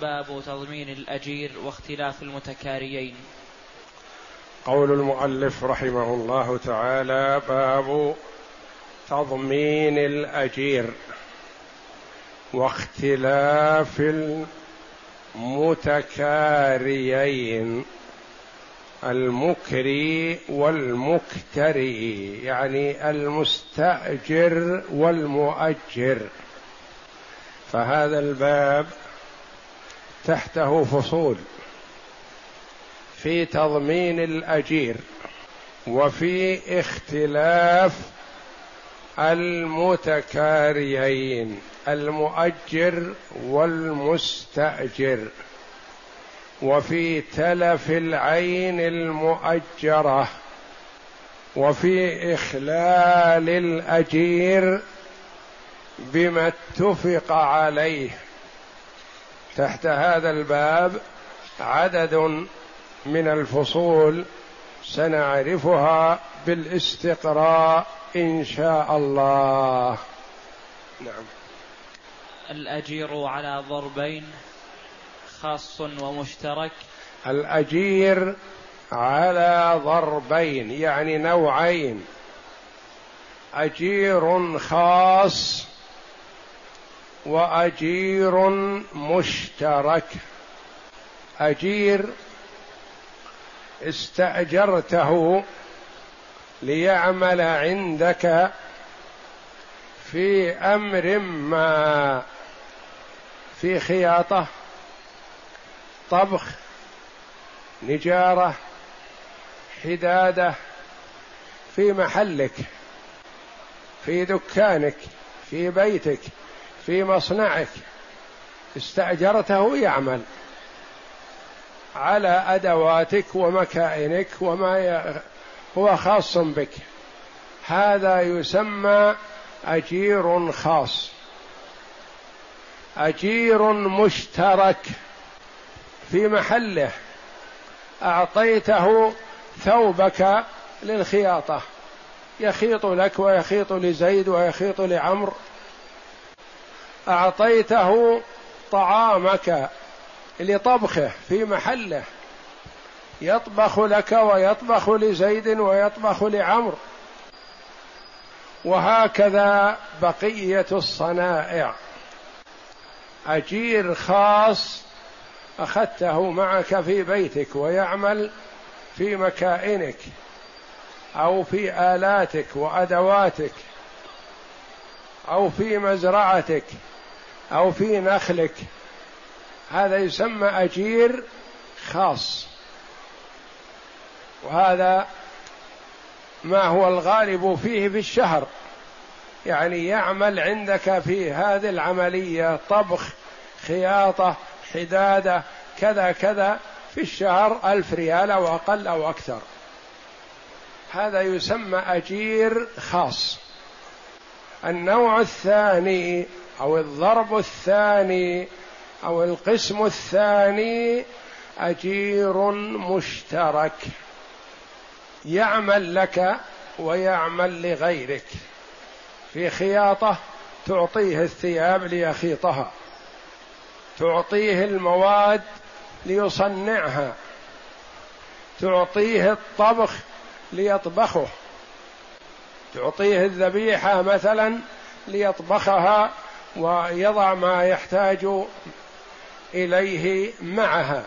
باب تضمين الأجير واختلاف المتكاريين. قول المؤلف رحمه الله تعالى باب تضمين الأجير واختلاف المتكاريين المكري والمكتري يعني المستأجر والمؤجر. فهذا الباب تحته فصول في تضمين الأجير وفي اختلاف المتكاريين المؤجر والمستأجر. وفي تلف العين المؤجرة. وفي إخلال الأجير بما اتفق عليه. تحت هذا الباب عدد من الفصول سنعرفها بالاستقراء إن شاء الله. نعم. الأجير على ضربين خاص ومشترك. الأجير على ضربين يعني نوعين. أجير خاص وأجير مشترك. أجير استأجرته ليعمل عندك في أمر ما في خياطة طبخ نجارة حدادة في محلك في دكانك في بيتك. في مصنعك. استأجرته يعمل. على أدواتك ومكائنك وما هو خاص بك. هذا يسمى أجير خاص. أجير مشترك في محله. أعطيته ثوبك للخياطة. يخيط لك ويخيط لزيد ويخيط لعمر أعطيته طعامك لطبخه في محله. يطبخ لك ويطبخ لزيد ويطبخ لعمر وهكذا بقية الصنائع. أجير خاص أخذته معك في بيتك ويعمل في مكائنك أو في آلاتك وأدواتك أو في مزرعتك. أو في نخلك. هذا يسمى أجير خاص. وهذا ما هو الغالب فيه في الشهر. يعني يعمل عندك في هذه العملية طبخ خياطة حدادة كذا كذا في الشهر ألف ريال أو أقل أو أكثر. هذا يسمى أجير خاص. النوع الثاني أو الضرب الثاني أو القسم الثاني أجير مشترك. يعمل لك ويعمل لغيرك. في خياطة تعطيه الثياب ليخيطها. تعطيه المواد ليصنعها. تعطيه الطبخ ليطبخه. تعطيه الذبيحة مثلا ليطبخها ويضع ما يحتاج إليه معها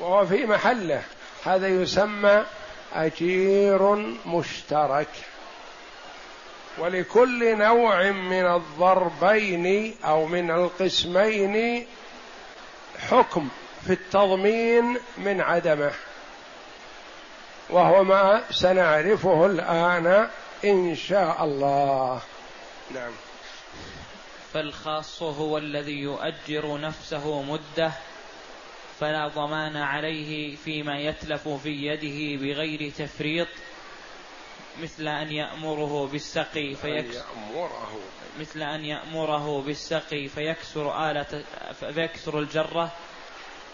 وهو في محله. هذا يسمى أجير مشترك. ولكل نوع من الضربين أو من القسمين حكم في التضمين من عدمه. وهو ما سنعرفه الآن إن شاء الله. نعم. فالخاص هو الذي يؤجر نفسه مدة فلا ضمان عليه فيما يتلف في يده بغير تفريط مثل أن يأمره بالسقي فيكسر مثل أن يأمره بالسقي فيكسر آلة فيكسر الجرة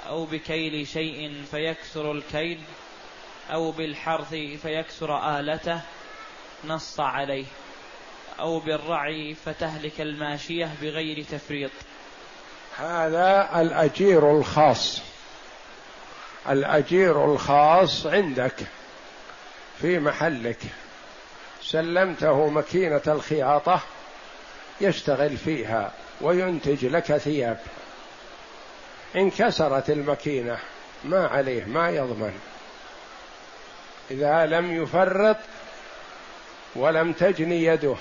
أو بكيل شيء فيكسر الكيل أو بالحرث فيكسر آلته نص عليه. أو بالرعي فتهلك الماشية بغير تفريط. هذا الأجير الخاص. الأجير الخاص عندك في محلك. سلمته ماكينة الخياطة يشتغل فيها وينتج لك ثياب. انكسرت الماكينة ما عليه ما يضمن. إذا لم يفرط ولم تجني يده.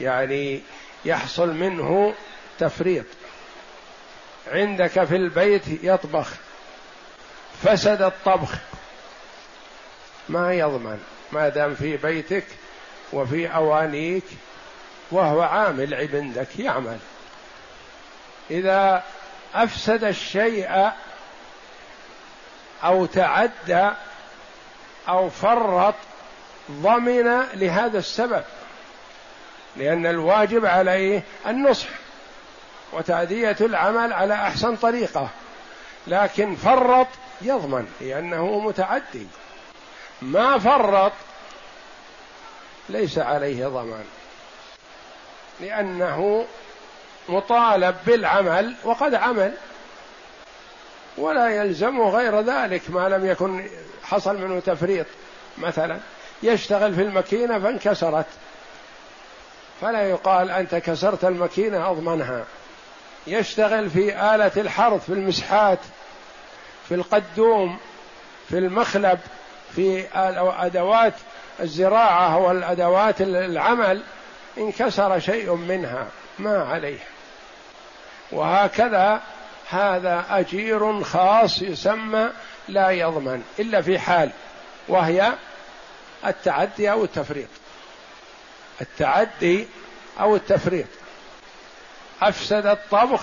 يعني يحصل منه تفريط. عندك في البيت يطبخ. فسد الطبخ. ما يضمن. ما دام في بيتك وفي أوانيك وهو عامل عندك يعمل. إذا أفسد الشيء أو تعدى أو فرط ضمن لهذا السبب. لأن الواجب عليه النصح وتأدية العمل على أحسن طريقة. لكن فرط يضمن لأنه متعدي. ما فرط ليس عليه ضمان. لأنه مطالب بالعمل وقد عمل. ولا يلزمه غير ذلك ما لم يكن حصل منه تفريط. مثلا يشتغل في الماكينة فانكسرت. فلا يقال أنت كسرت الماكينة أضمنها. يشتغل في آلة الحرث في المسحات في القدوم في المخلب في أدوات الزراعة والأدوات العمل. انكسر شيء منها ما عليه. وهكذا هذا أجير خاص يسمى لا يضمن إلا في حال وهي التعدي أو التفريط. التعدي أو التفريط. أفسد الطبخ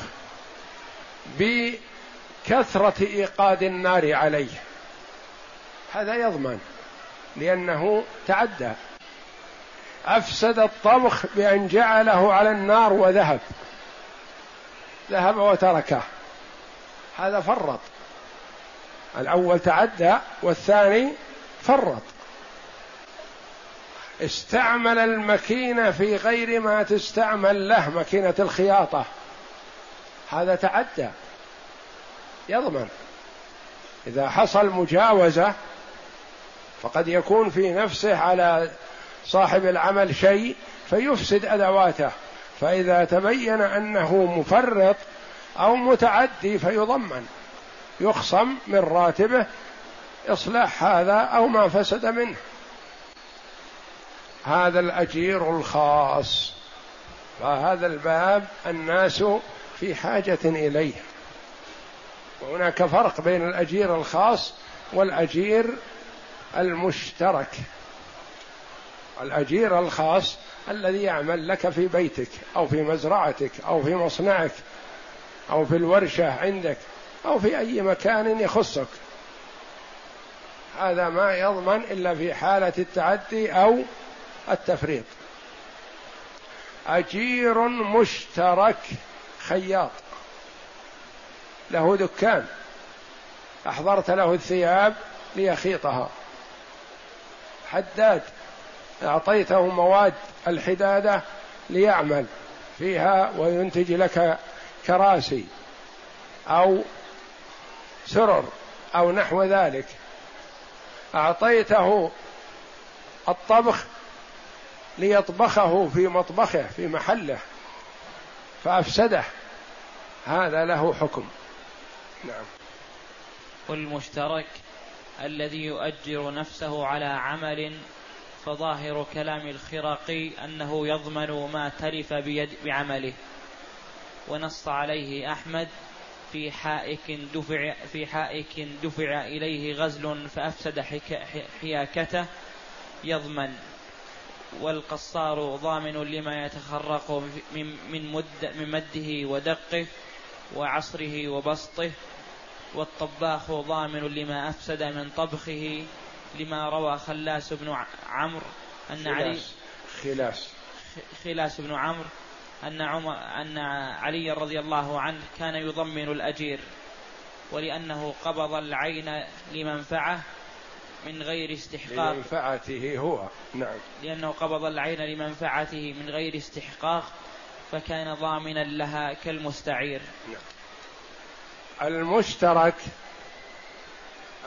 بكثرة إيقاد النار عليه. هذا يضمن لأنه تعدى. أفسد الطبخ بأن جعله على النار وذهب. ذهب وتركه. هذا فرط. الأول تعدى والثاني فرط. استعمل الماكينة في غير ما تستعمل له ماكينة الخياطة. هذا تعدى. يضمن. إذا حصل مجاوزة فقد يكون في نفسه على صاحب العمل شيء فيفسد أدواته. فإذا تبين أنه مفرط أو متعدي فيضمن. يخصم من راتبه إصلاح هذا أو ما فسد منه. هذا الأجير الخاص. فهذا الباب الناس في حاجة إليه. وهناك فرق بين الأجير الخاص والأجير المشترك. الأجير الخاص الذي يعمل لك في بيتك أو في مزرعتك أو في مصنعك أو في الورشة عندك أو في أي مكان يخصك. هذا ما يضمن إلا في حالة التعدي أو التفريط أجير مشترك خياط. له دكان. أحضرت له الثياب ليخيطها. حداد. أعطيته مواد الحدادة ليعمل فيها وينتج لك كراسي أو سرر أو نحو ذلك. أعطيته الطبخ ليطبخه في مطبخه في محله. فأفسده. هذا له حكم. نعم. والمشترك الذي يؤجر نفسه على عمل فظاهر كلام الخرقي أنه يضمن ما تلف بيد بعمله. ونص عليه أحمد في حائك دفع في حائك دفع إليه غزل فأفسد حياكته. يضمن. والقصار ضامن لما يتخرق من من مد من مده ودقه وعصره وبسطه والطباخ ضامن لما أفسد من طبخه لما روى خلاس بن عمرو أن علي خلاس. خلاس. بن عمرو أن عمر أن علي رضي الله عنه كان يضمن الأجير ولأنه قبض العين لمنفعة من غير استحقاق. لمنفعته هو. نعم. لأنه قبض العين لمنفعته من غير استحقاق فكان ضامنا لها كالمستعير. نعم. المشترك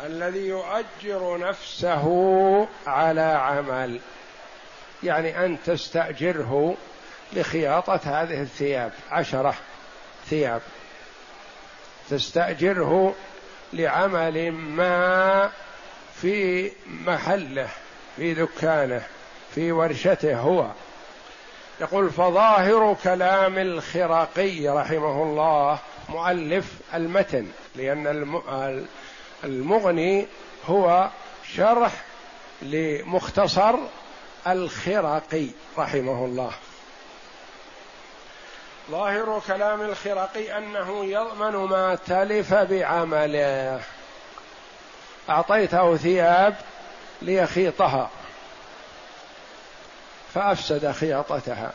الذي يؤجر نفسه على عمل يعني أن تستأجره لخياطة هذه الثياب عشرة ثياب. تستأجره لعمل ما في محله في دكانه في ورشته هو. يقول فظاهر كلام الخرقي رحمه الله مؤلف المتن لأن المغني هو شرح لمختصر الخرقي رحمه الله. ظاهر كلام الخرقي أنه يضمن ما تلف بعمله. أعطيته ثياب ليخيطها فأفسد خياطتها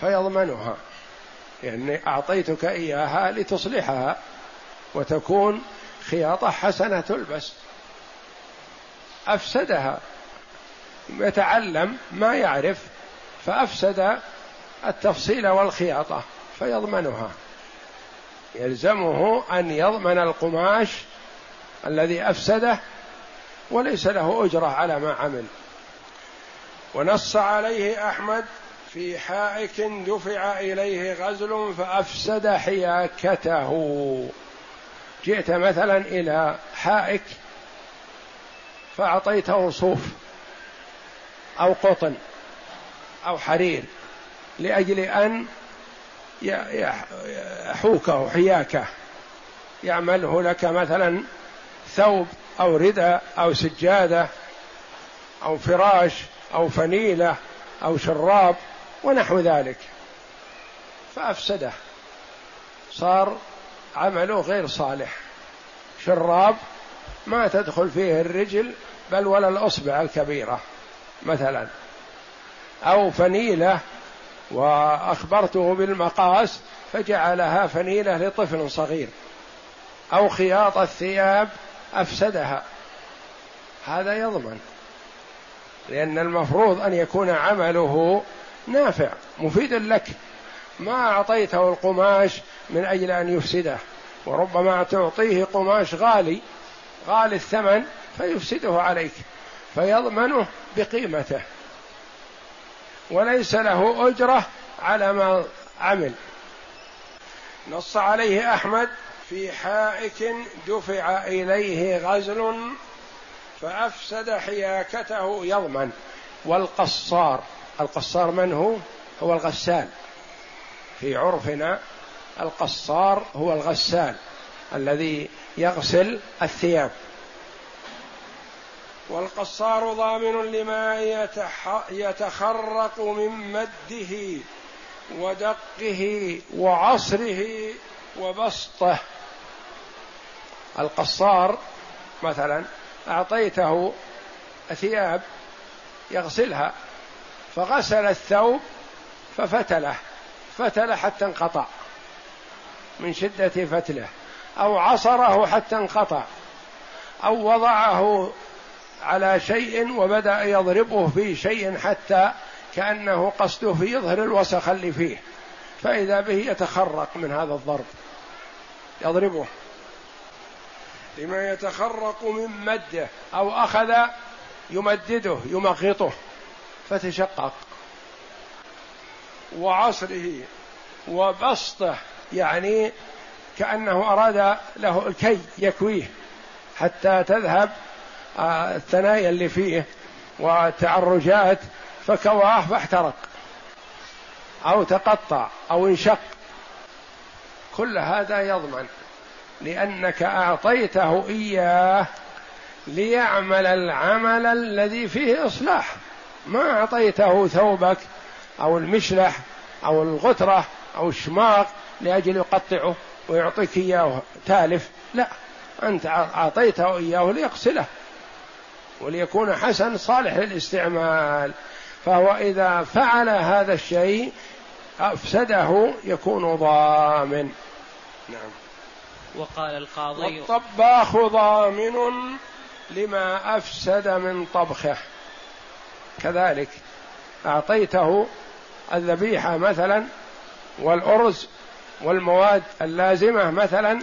فيضمنها يعني أعطيتك إياها لتصلحها وتكون خياطة حسنة تلبس. أفسدها يتعلم ما يعرف فأفسد التفصيل والخياطة فيضمنها. يلزمه أن يضمن القماش الذي أفسده وليس له أجرة على ما عمل. ونص عليه أحمد في حائك دفع إليه غزل فأفسد حياكته. جئت مثلا إلى حائك فأعطيته صوف أو قطن أو حرير لأجل أن يحوكه حياكه. يعمله لك مثلا ثوب أو رداء أو سجادة أو فراش أو فنيلة أو شراب ونحو ذلك. فأفسده. صار عمله غير صالح. شراب ما تدخل فيه الرجل بل ولا الأصبع الكبيرة مثلا. أو فنيلة وأخبرته بالمقاس فجعلها فنيلة لطفل صغير. أو خياط الثياب أفسدها. هذا يضمن. لأن المفروض أن يكون عمله نافع مفيد لك. ما أعطيته القماش من أجل أن يفسده وربما تعطيه قماش غالي غالي الثمن فيفسده عليك. فيضمنه بقيمته. وليس له أجرة على ما عمل. نص عليه أحمد في حائك دفع إليه غزل فأفسد حياكته يضمن والقصار القصار من هو؟ هو الغسال. في عرفنا القصار هو الغسال الذي يغسل الثياب. والقصار ضامن لما يتخرق من مده ودقه وعصره وبسطه. القصار مثلا أعطيته ثياب يغسلها فغسل الثوب ففتله فتله حتى انقطع من شدة فتله أو عصره حتى انقطع أو وضعه على شيء وبدأ يضربه في شيء حتى كأنه قصده في يظهر الوسخ اللي فيه فإذا به يتخرق من هذا الضرب يضربه. لما يتخرق من مدة أو أخذ يمدده يمغطه فتشقق. وعصره وبسطه يعني كأنه أراد له الكي يكويه حتى تذهب الثنايا اللي فيه والتعرجات فكواه فاحترق أو تقطع أو انشق. كل هذا يضمن لأنك أعطيته إياه ليعمل العمل الذي فيه إصلاح. ما أعطيته ثوبك أو المشلح أو الغترة أو الشماغ لأجل يقطعه ويعطيك إياه تالف. لا أنت أعطيته إياه ليغسله وليكون حسن صالح للاستعمال. فهو إذا فعل هذا الشيء أفسده يكون ضامن. نعم. وقال القاضي والطباخ ضامن لما أفسد من طبخه. كذلك أعطيته الذبيحة مثلا والأرز والمواد اللازمة مثلا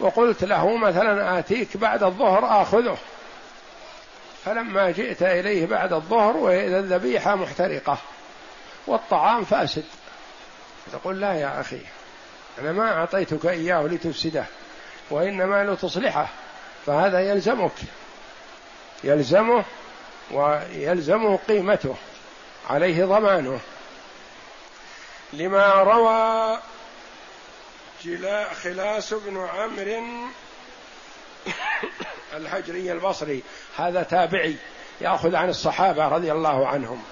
وقلت له مثلا آتيك بعد الظهر آخذه. فلما جئت إليه بعد الظهر وإذا الذبيحة محترقة والطعام فاسد. تقول لا يا أخي أنا ما أعطيتك إياه لتفسده. وإنما لتصلحه فهذا يلزمك. يلزمه ويلزمه قيمته عليه ضمانه. لما روى خلاس بن عمرو الحجري البصري هذا تابعي يأخذ عن الصحابة رضي الله عنهم.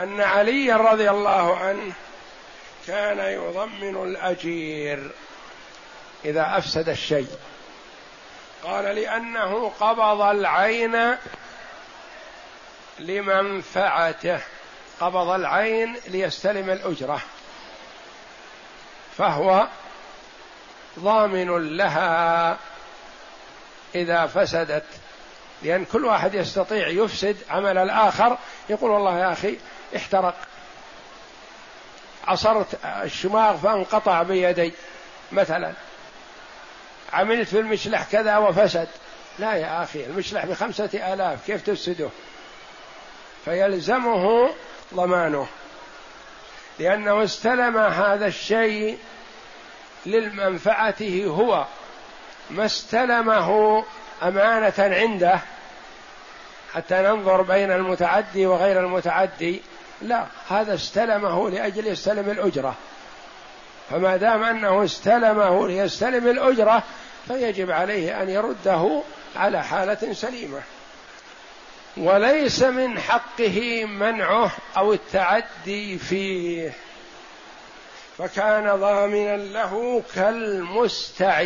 أن علي رضي الله عنه كان يضمن الأجير. إذا أفسد الشيء. قال لأنه قبض العين لمنفعته قبض العين ليستلم الأجرة. فهو ضامن لها إذا فسدت. لأن كل واحد يستطيع يفسد عمل الآخر. يقول والله يا أخي احترق. عصرت الشماغ فانقطع بيدي مثلا. عملت في المشلح كذا وفسد. لا يا أخي المشلح بخمسة آلاف كيف تفسده؟ فيلزمه ضمانه. لأنه استلم هذا الشيء للمنفعته هو ما استلمه أمانة عنده. حتى ننظر بين المتعدي وغير المتعدي. لا هذا استلمه لأجل يستلم الأجرة. فما دام أنه استلمه ليستلم الأجرة فيجب عليه أن يرده على حالة سليمة. وليس من حقه منعه أو التعدي فيه. فكان ضامنا له كالمستعير.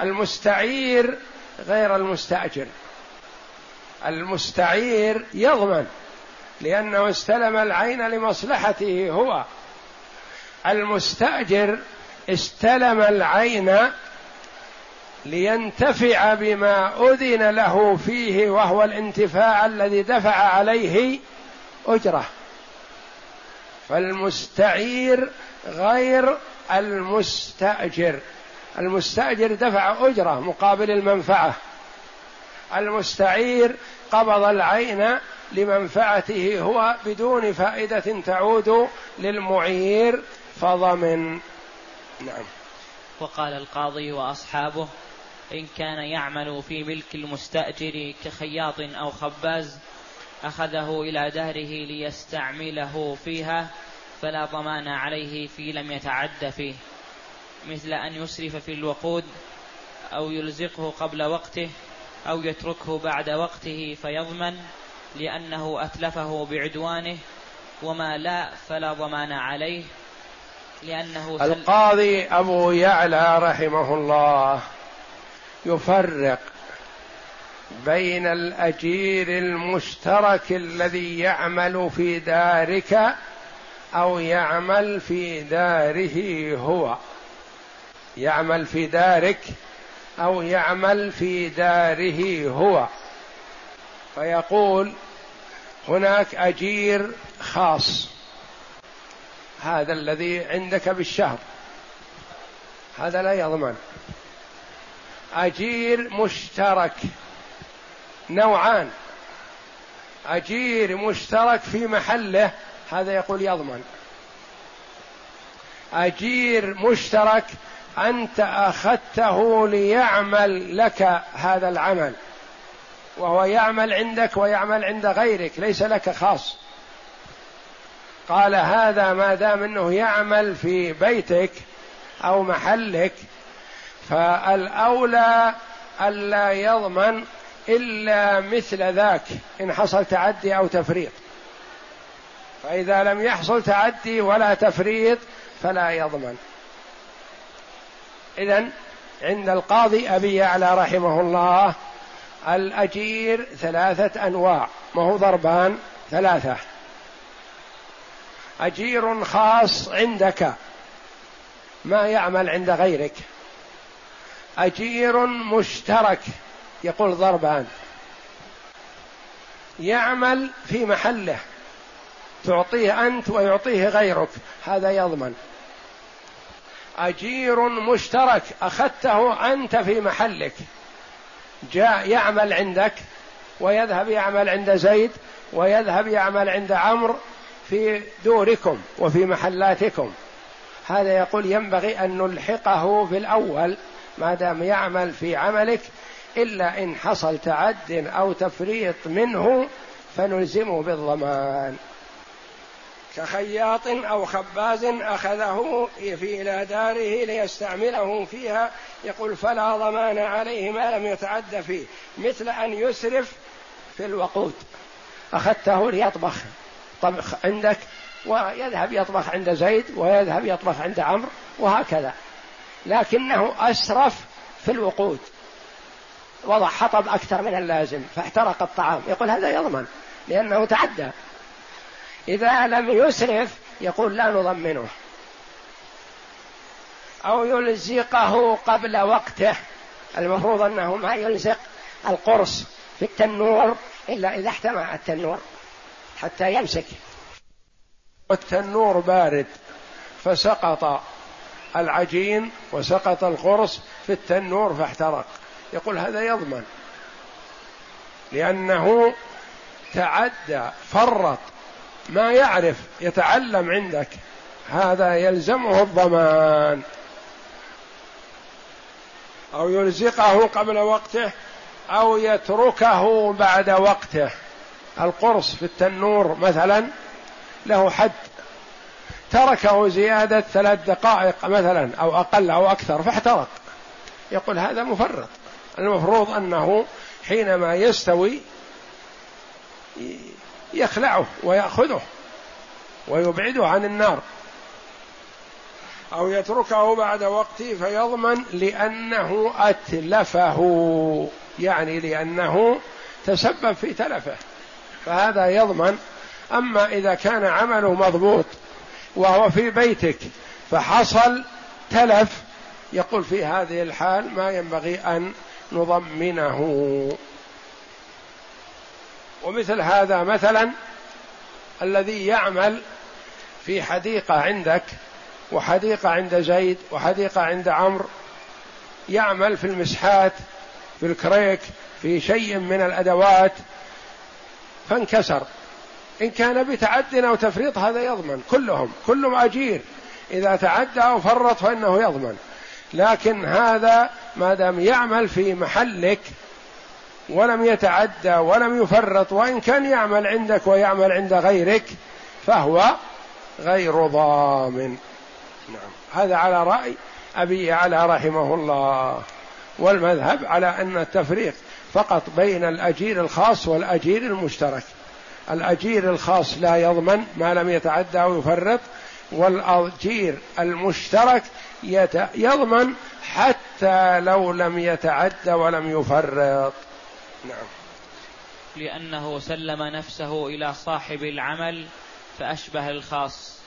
المستعير غير المستأجر. المستعير يضمن لأنه استلم العين لمصلحته هو. المستأجر استلم العين لينتفع بما أذن له فيه وهو الانتفاع الذي دفع عليه أجره. فالمستعير غير المستأجر. المستأجر دفع أجره مقابل المنفعة. المستعير قبض العين لمنفعته هو بدون فائدة تعود للمعير فضمن. نعم. وقال القاضي وأصحابه إن كان يعمل في ملك المستأجر كخياط أو خباز أخذه إلى دهره ليستعمله فيها فلا ضمان عليه في لم يتعد فيه مثل أن يسرف في الوقود أو يلزقه قبل وقته أو يتركه بعد وقته فيضمن لأنه أتلفه بعدوانه وما لا فلا ضمان عليه لأنه القاضي أبو يعلى رحمه الله يفرق بين الأجير المشترك الذي يعمل في دارك أو يعمل في داره هو. يعمل في دارك أو يعمل في داره هو. فيقول هناك أجير خاص. هذا الذي عندك بالشهر. هذا لا يضمن. أجير مشترك نوعان. أجير مشترك في محله هذا يقول يضمن. أجير مشترك أنت أخذته ليعمل لك هذا العمل. وهو يعمل عندك ويعمل عند غيرك ليس لك خاص. قال هذا ما دام أنه يعمل في بيتك أو محلك فالأولى ألا يضمن إلا مثل ذاك إن حصل تعدي أو تفريط. فإذا لم يحصل تعدي ولا تفريط فلا يضمن. إذا عند القاضي أبي يعلى رحمه الله الأجير ثلاثة أنواع ما هو ضربان ثلاثة. أجير خاص عندك. ما يعمل عند غيرك. أجير مشترك يقول ضربان. يعمل في محله. تعطيه أنت ويعطيه غيرك. هذا يضمن. أجير مشترك أخذته أنت في محلك. جاء يعمل عندك ويذهب يعمل عند زيد ويذهب يعمل عند عمرو في دوركم وفي محلاتكم. هذا يقول ينبغي أن نلحقه في الأول ما دام يعمل في عملك إلا إن حصل تعد أو تفريط منه فنلزمه بالضمان. كخياط أو خباز أخذه في إلى داره ليستعمله فيها يقول فلا ضمان عليه ما لم يتعد فيه مثل أن يسرف في الوقود. أخذته ليطبخ. طبخ عندك ويذهب يطبخ عند زيد ويذهب يطبخ عند عمرو وهكذا. لكنه أسرف في الوقود. وضع حطب أكثر من اللازم فاحترق الطعام. يقول هذا يضمن لأنه تعدى. إذا لم يسرف يقول لا نضمنه. أو يلزقه قبل وقته. المفروض أنه ما يلزق القرص في التنور إلا إذا احتمى التنور. حتى يمسك. والتنور بارد فسقط العجين وسقط القرص في التنور فاحترق. يقول هذا يضمن. لأنه تعدى فرط. ما يعرف يتعلم عندك. هذا يلزمه الضمان. أو يلزقه قبل وقته أو يتركه بعد وقته. القرص في التنور مثلا له حد تركه زيادة ثلاث دقائق مثلا أو أقل أو أكثر فاحترق. يقول هذا مفرط. المفروض أنه حينما يستوي يخلعه ويأخذه ويبعده عن النار. أو يتركه بعد وقته فيضمن لأنه أتلفه يعني لأنه تسبب في تلفه. فهذا يضمن. أما إذا كان عمله مضبوط وهو في بيتك فحصل تلف يقول في هذه الحال ما ينبغي أن نضمنه. ومثل هذا مثلا الذي يعمل في حديقة عندك وحديقة عند زيد وحديقة عند عمرو يعمل في المسحات في الكريك في شيء من الأدوات فانكسر. إن كان بتعد أو تفريط هذا يضمن كلهم كلهم أجير إذا تعدى أو فرط فإنه يضمن. لكن هذا ما دام يعمل في محلك ولم يتعدى ولم يفرط وإن كان يعمل عندك ويعمل عند غيرك فهو غير ضامن. نعم. هذا على رأي أبي على رحمه الله. والمذهب على أن التفريق فقط بين الأجير الخاص والأجير المشترك. الأجير الخاص لا يضمن ما لم يتعدى أو يفرط والأجير المشترك يضمن حتى لو لم يتعدى ولم يفرط. نعم. لأنه سلم نفسه إلى صاحب العمل فأشبه الخاص.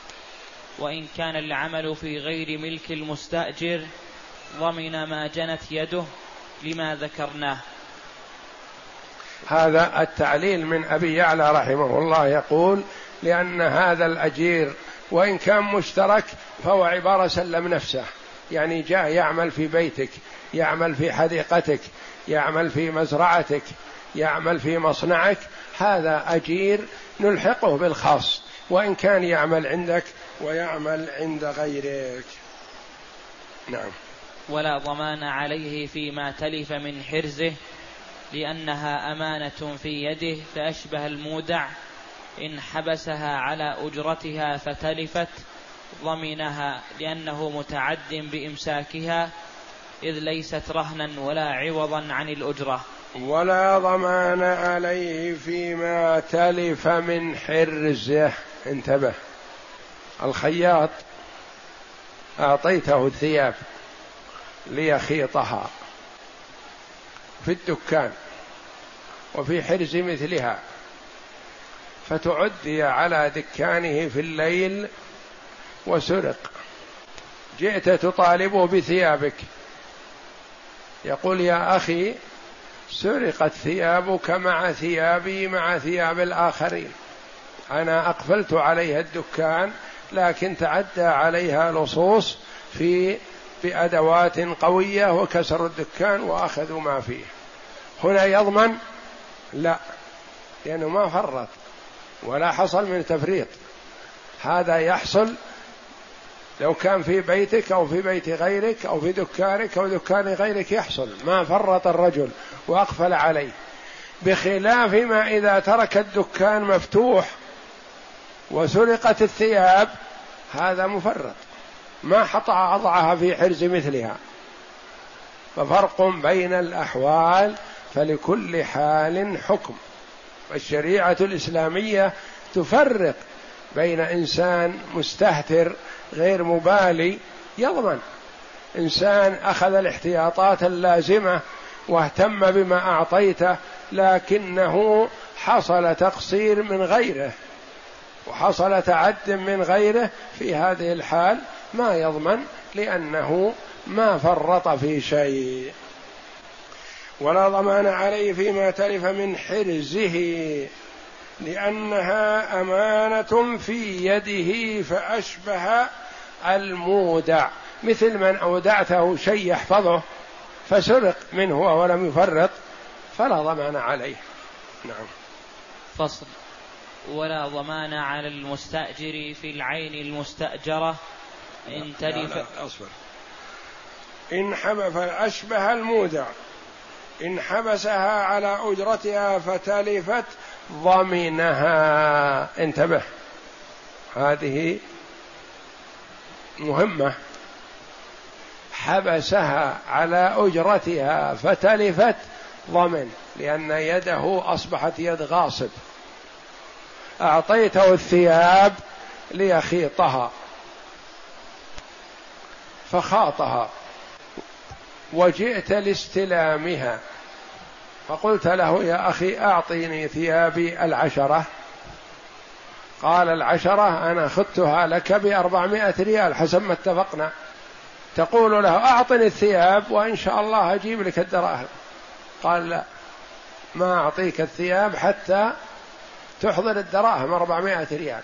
وإن كان العمل في غير ملك المستأجر ضمن ما جنت يده لما ذكرناه. هذا التعليل من أبي يعلى رحمه الله يقول لأن هذا الأجير وإن كان مشترك فهو عبارة سلم نفسه. يعني جاء يعمل في بيتك يعمل في حديقتك يعمل في مزرعتك يعمل في مصنعك هذا أجير نلحقه بالخاص. وإن كان يعمل عندك ويعمل عند غيرك. نعم. ولا ضمان عليه فيما تلف من حرزه لأنها أمانة في يده فأشبه المودع. إن حبسها على أجرتها فتلفت ضمنها لأنه متعد بإمساكها إذ ليست رهنا ولا عوضا عن الأجرة. ولا ضمان عليه فيما تلف من حرزه. انتبه. الخياط أعطيته الثياب ليخيطها. في الدكان وفي حرز مثلها فتعدي على دكانه في الليل وسرق. جئت تطالبه بثيابك. يقول يا أخي سرقت ثيابك مع ثيابي مع ثياب الآخرين. أنا أقفلت عليها الدكان لكن تعدى عليها لصوص في بأدوات قوية وكسروا الدكان وأخذوا ما فيه. هنا يضمن لا لأنه ما فرط ولا حصل من تفريط. هذا يحصل لو كان في بيتك أو في بيت غيرك أو في دكانك أو دكان غيرك يحصل. ما فرط الرجل وأقفل عليه. بخلاف ما إذا ترك الدكان مفتوح وسرقت الثياب هذا مفرط. ما حط أضعها في حرز مثلها. ففرق بين الأحوال فلكل حال حكم. الشريعة الإسلامية تفرق بين إنسان مستهتر غير مبالي يضمن. إنسان أخذ الاحتياطات اللازمة واهتم بما أعطيته لكنه حصل تقصير من غيره وحصل تعد من غيره. في هذه الحال ما يضمن لأنه ما فرط في شيء. ولا ضمان عليه فيما تلف من حرزه لأنها أمانة في يده فأشبه المودع. مثل من أودعته شيء يحفظه فسرق منه ولم يفرط فلا ضمان عليه. نعم. فصل. ولا ضمان على المستأجر في العين المستأجرة. إن تلف لا لا أصبر. إن حب فأشبه المودع. إن حبسها على أجرتها فتلفت ضمنها. انتبه. هذه مهمة. حبسها على أجرتها فتلفت ضمن لأن يده أصبحت يد غاصب. أعطيته الثياب ليخيطها فخاطها. وجئت لاستلامها. فقلت له يا أخي أعطيني ثيابي العشرة. قال العشرة أنا خذتها لك بأربعمائة ريال حسب ما اتفقنا. تقول له أعطني الثياب وإن شاء الله أجيب لك الدراهم. قال لا ما أعطيك الثياب حتى تحضر الدراهم أربعمائة ريال.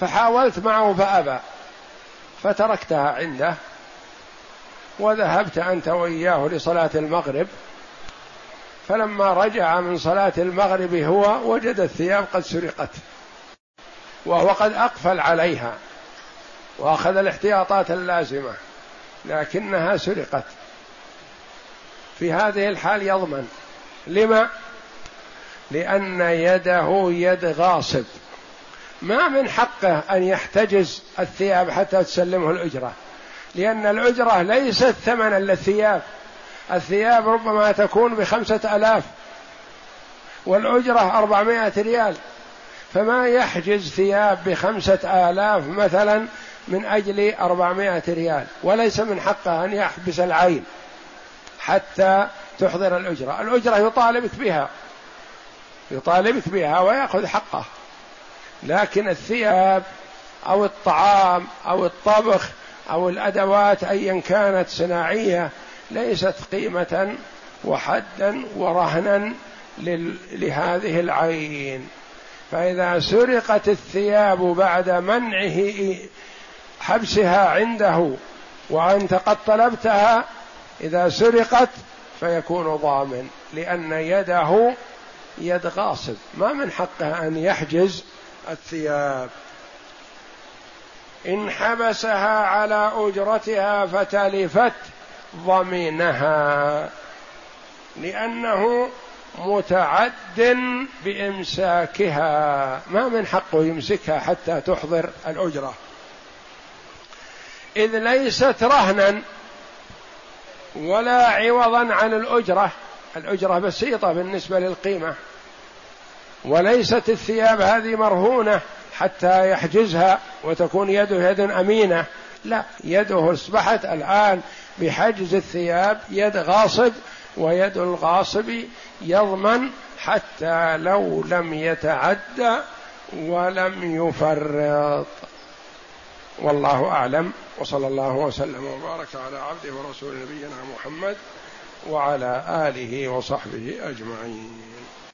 فحاولت معه فأبى فتركتها عنده. وذهبت أنت وإياه لصلاة المغرب فلما رجع من صلاة المغرب هو وجد الثياب قد سرقت وهو قد أقفل عليها وأخذ الاحتياطات اللازمة لكنها سرقت. في هذه الحال يضمن. لما؟ لأن يده يد غاصب. ما من حقه أن يحتجز الثياب حتى تسلمه الأجرة. لأن الأجرة ليست ثمنا للثياب الثياب ربما تكون بخمسة ألاف والأجرة أربعمائة ريال. فما يحجز ثياب بخمسة آلاف مثلا من أجل أربعمائة ريال؟ وليس من حقه أن يحبس العين حتى تحضر الأجرة الأجرة يطالبك بها يطالبك بها ويأخذ حقه. لكن الثياب أو الطعام أو الطبخ أو الأدوات أيا كانت صناعية ليست قيمة وحدا ورهنا لهذه العين. فإذا سرقت الثياب بعد منعه حبسها عنده وأنت قد طلبتها إذا سرقت فيكون ضامن لأن يده يد غاصب. ما من حقه أن يحجز الثياب. إن حبسها على أجرتها فتلفت ضمينها. لأنه متعد بإمساكها. ما من حقه يمسكها حتى تحضر الأجرة. إذ ليست رهنا ولا عوضا عن الأجرة. الأجرة بسيطة بالنسبة للقيمة. وليست الثياب هذه مرهونة حتى يحجزها وتكون يده يد أمينة. لا يده اصبحت الآن بحجز الثياب يد غاصب ويد الغاصب يضمن حتى لو لم يتعدى ولم يفرط. والله أعلم. وصلى الله وسلم وبارك على عبده ورسول نبينا محمد وعلى آله وصحبه أجمعين.